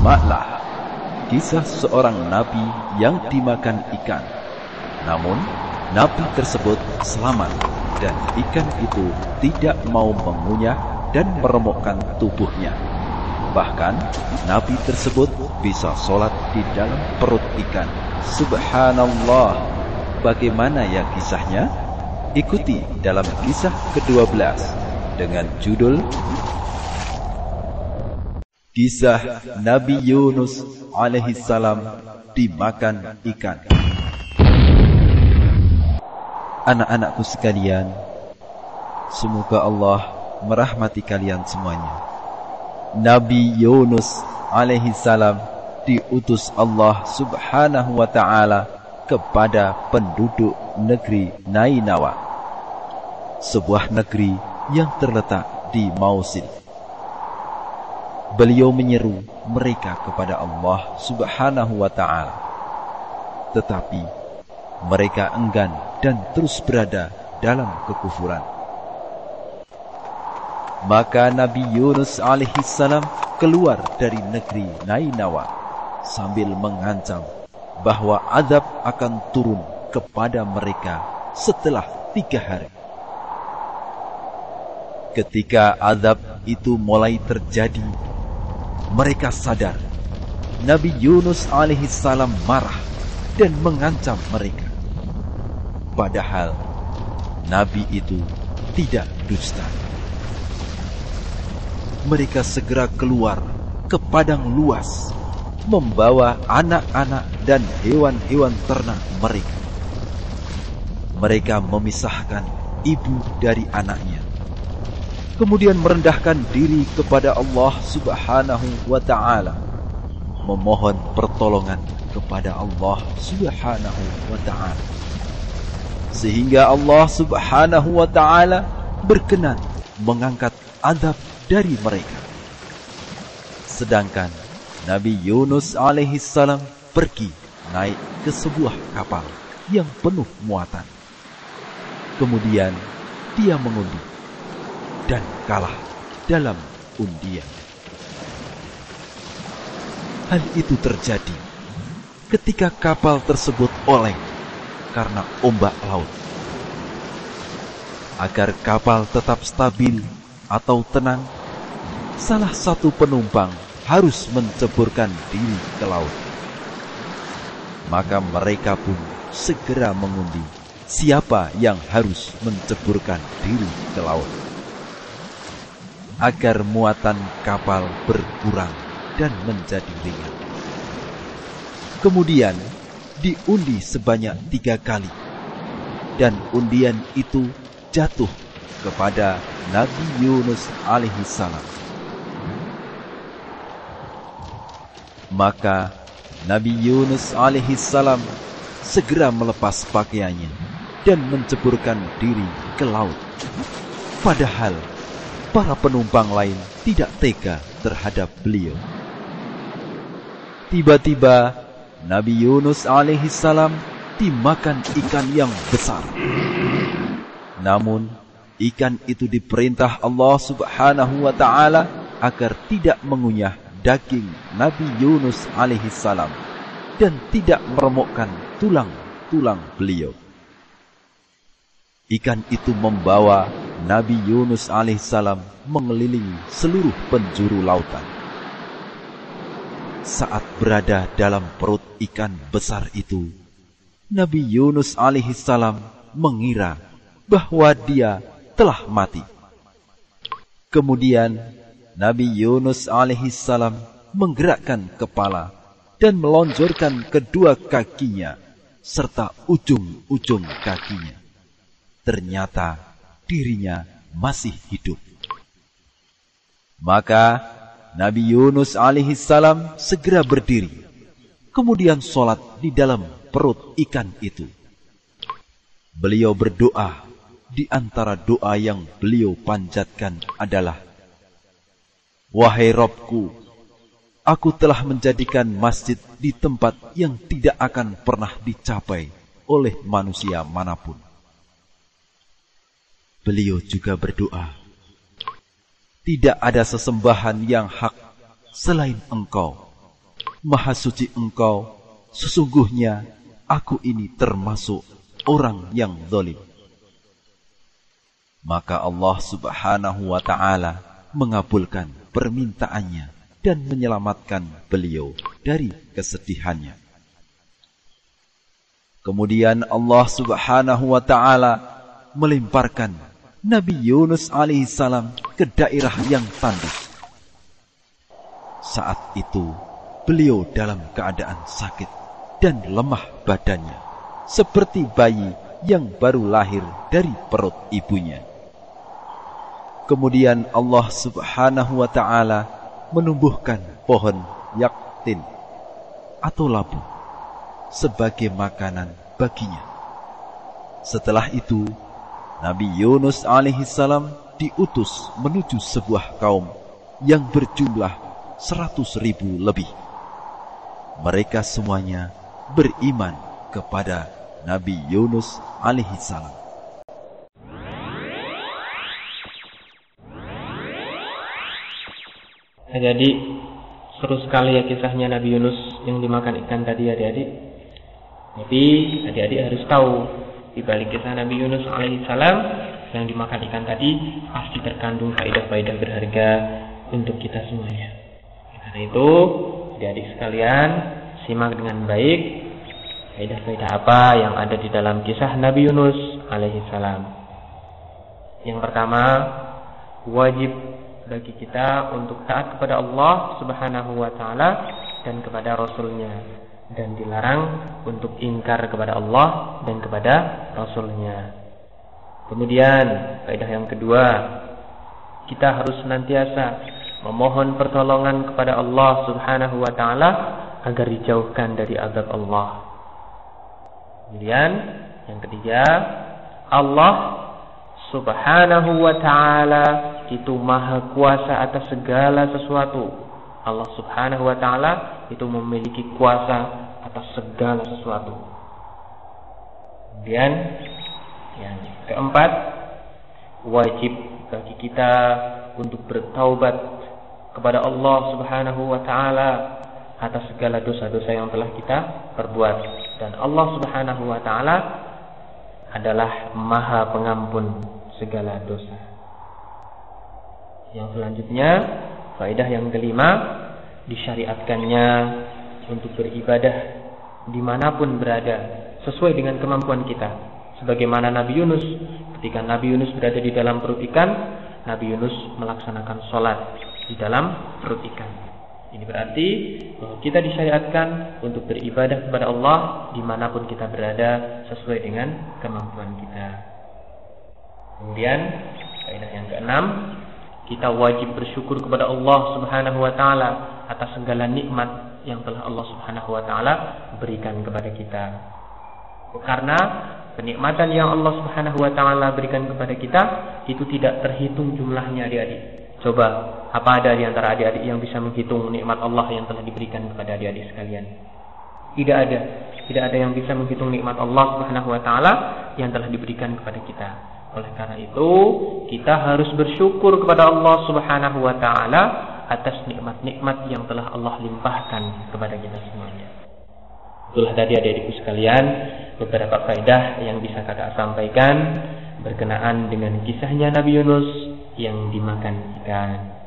Simaklah kisah seorang nabi yang dimakan ikan. Namun, nabi tersebut selamat dan ikan itu tidak mau mengunyah dan meremukkan tubuhnya. Bahkan, nabi tersebut bisa sholat di dalam perut ikan. Subhanallah, bagaimana ya kisahnya? Ikuti dalam kisah ke-12 dengan judul Kisah Nabi Yunus alaihi salam dimakan ikan. Anak-anakku sekalian, semoga Allah merahmati kalian semuanya. Nabi Yunus alaihi salam diutus Allah Subhanahu wa taala kepada penduduk negeri Nainawa, sebuah negeri yang terletak di Mausil beliau menyeru mereka kepada Allah Subhanahu wa taala. Tetapi mereka enggan dan terus berada dalam kekufuran. Maka Nabi Yunus alaihi salam keluar dari negeri Nainawa sambil mengancam bahwa azab akan turun kepada mereka setelah tiga hari. Ketika azab itu mulai terjadi mereka sadar Nabi Yunus alaihissalam marah dan mengancam mereka. Padahal Nabi itu tidak dusta. Mereka segera keluar ke padang luas, membawa anak-anak dan hewan-hewan ternak mereka. Mereka memisahkan ibu dari anaknya kemudian merendahkan diri kepada Allah Subhanahu wa taala. Memohon pertolongan kepada Allah Subhanahu wa taala. Sehingga Allah Subhanahu wa taala berkenan mengangkat adab dari mereka. Sedangkan Nabi Yunus alaihi salam pergi naik ke sebuah kapal yang penuh muatan. Kemudian dia mengundi dan kalah dalam undian. Hal itu terjadi ketika kapal tersebut oleng karena ombak laut. Agar kapal tetap stabil atau tenang, salah satu penumpang harus menceburkan diri ke laut. Maka mereka pun segera mengundi siapa yang harus menceburkan diri ke laut agar muatan kapal berkurang dan menjadi ringan. Kemudian diundi sebanyak tiga kali, dan undian itu jatuh kepada Nabi Yunus alaihi salam. Maka Nabi Yunus alaihi salam segera melepas pakaiannya dan menceburkan diri ke laut. Padahal para penumpang lain tidak tega terhadap beliau. Tiba-tiba Nabi Yunus alaihissalam dimakan ikan yang besar. Namun ikan itu diperintah Allah subhanahu wa ta'ala agar tidak mengunyah daging Nabi Yunus alaihissalam dan tidak meremukkan tulang-tulang beliau. Ikan itu membawa Nabi Yunus alaihissalam mengelilingi seluruh penjuru lautan. Saat berada dalam perut ikan besar itu, Nabi Yunus alaihissalam mengira bahwa dia telah mati. Kemudian Nabi Yunus alaihissalam menggerakkan kepala dan melonjorkan kedua kakinya serta ujung-ujung kakinya. Ternyata dirinya masih hidup. Maka Nabi Yunus alaihi salam segera berdiri, kemudian sholat di dalam perut ikan itu. Beliau berdoa, di antara doa yang beliau panjatkan adalah, Wahai Robku, aku telah menjadikan masjid di tempat yang tidak akan pernah dicapai oleh manusia mana pun. Beliau juga berdoa, tidak ada sesembahan yang hak selain engkau. Maha suci engkau, sesungguhnya aku ini termasuk orang yang zalim. Maka Allah subhanahu wa ta'ala mengabulkan permintaannya dan menyelamatkan beliau dari kesedihannya. Kemudian Allah subhanahu wa ta'ala melemparkan Nabi Yunus alaihissalam ke daerah yang tandus. Saat itu, beliau dalam keadaan sakit dan lemah badannya, seperti bayi yang baru lahir dari perut ibunya. Kemudian Allah subhanahu wa ta'ala menumbuhkan pohon yaktin atau labu sebagai makanan baginya. Setelah itu, Nabi Yunus alaihissalam diutus menuju sebuah kaum yang berjumlah seratus ribu lebih. Mereka semuanya beriman kepada Nabi Yunus alaihissalam. Jadi seru sekali ya kisahnya Nabi Yunus yang dimakan ikan tadi adik-adik. Tapi adik-adik harus tahu di balik kisah Nabi Yunus alaihissalam yang dimakan ikan tadi pasti terkandung faedah-faedah berharga untuk kita semuanya. Karena itu, adik-adik sekalian, simak dengan baik faedah-faedah apa yang ada di dalam kisah Nabi Yunus alaihissalam. Yang pertama, wajib bagi kita untuk taat kepada Allah Subhanahu wa taala dan kepada rasulnya dan dilarang untuk ingkar kepada Allah dan kepada Rasulnya. Kemudian, kaidah yang kedua, kita harus senantiasa memohon pertolongan kepada Allah Subhanahu wa taala agar dijauhkan dari azab Allah. Kemudian, yang ketiga, Allah Subhanahu wa taala itu maha kuasa atas segala sesuatu Allah Subhanahu wa taala itu memiliki kuasa atas segala sesuatu. Kemudian yang keempat wajib bagi kita untuk bertaubat kepada Allah Subhanahu wa taala atas segala dosa-dosa yang telah kita perbuat dan Allah Subhanahu wa taala adalah Maha Pengampun segala dosa. Yang selanjutnya Faedah yang kelima, disyariatkannya untuk beribadah di mana pun berada, sesuai dengan kemampuan kita. Sebagaimana Nabi Yunus, ketika Nabi Yunus berada di dalam perut ikan, Nabi Yunus melaksanakan sholat di dalam perut ikan. Ini berarti bahwa kita disyariatkan untuk beribadah kepada Allah di mana pun kita berada sesuai dengan kemampuan kita. Kemudian, faedah yang keenam, kita wajib bersyukur kepada Allah Subhanahu wa taala atas segala nikmat yang telah Allah Subhanahu wa taala berikan kepada kita. Karena kenikmatan yang Allah Subhanahu wa taala berikan kepada kita itu tidak terhitung jumlahnya adik-adik. Coba, apa ada di antara adik-adik yang bisa menghitung nikmat Allah yang telah diberikan kepada adik-adik sekalian? Tidak ada. Tidak ada yang bisa menghitung nikmat Allah Subhanahu wa taala yang telah diberikan kepada kita. Oleh karena itu, kita harus bersyukur kepada Allah Subhanahu wa taala atas nikmat-nikmat yang telah Allah limpahkan kepada kita semuanya. Itulah tadi adik-adikku sekalian beberapa faedah yang bisa kakak sampaikan berkenaan dengan kisahnya Nabi Yunus yang dimakan ikan.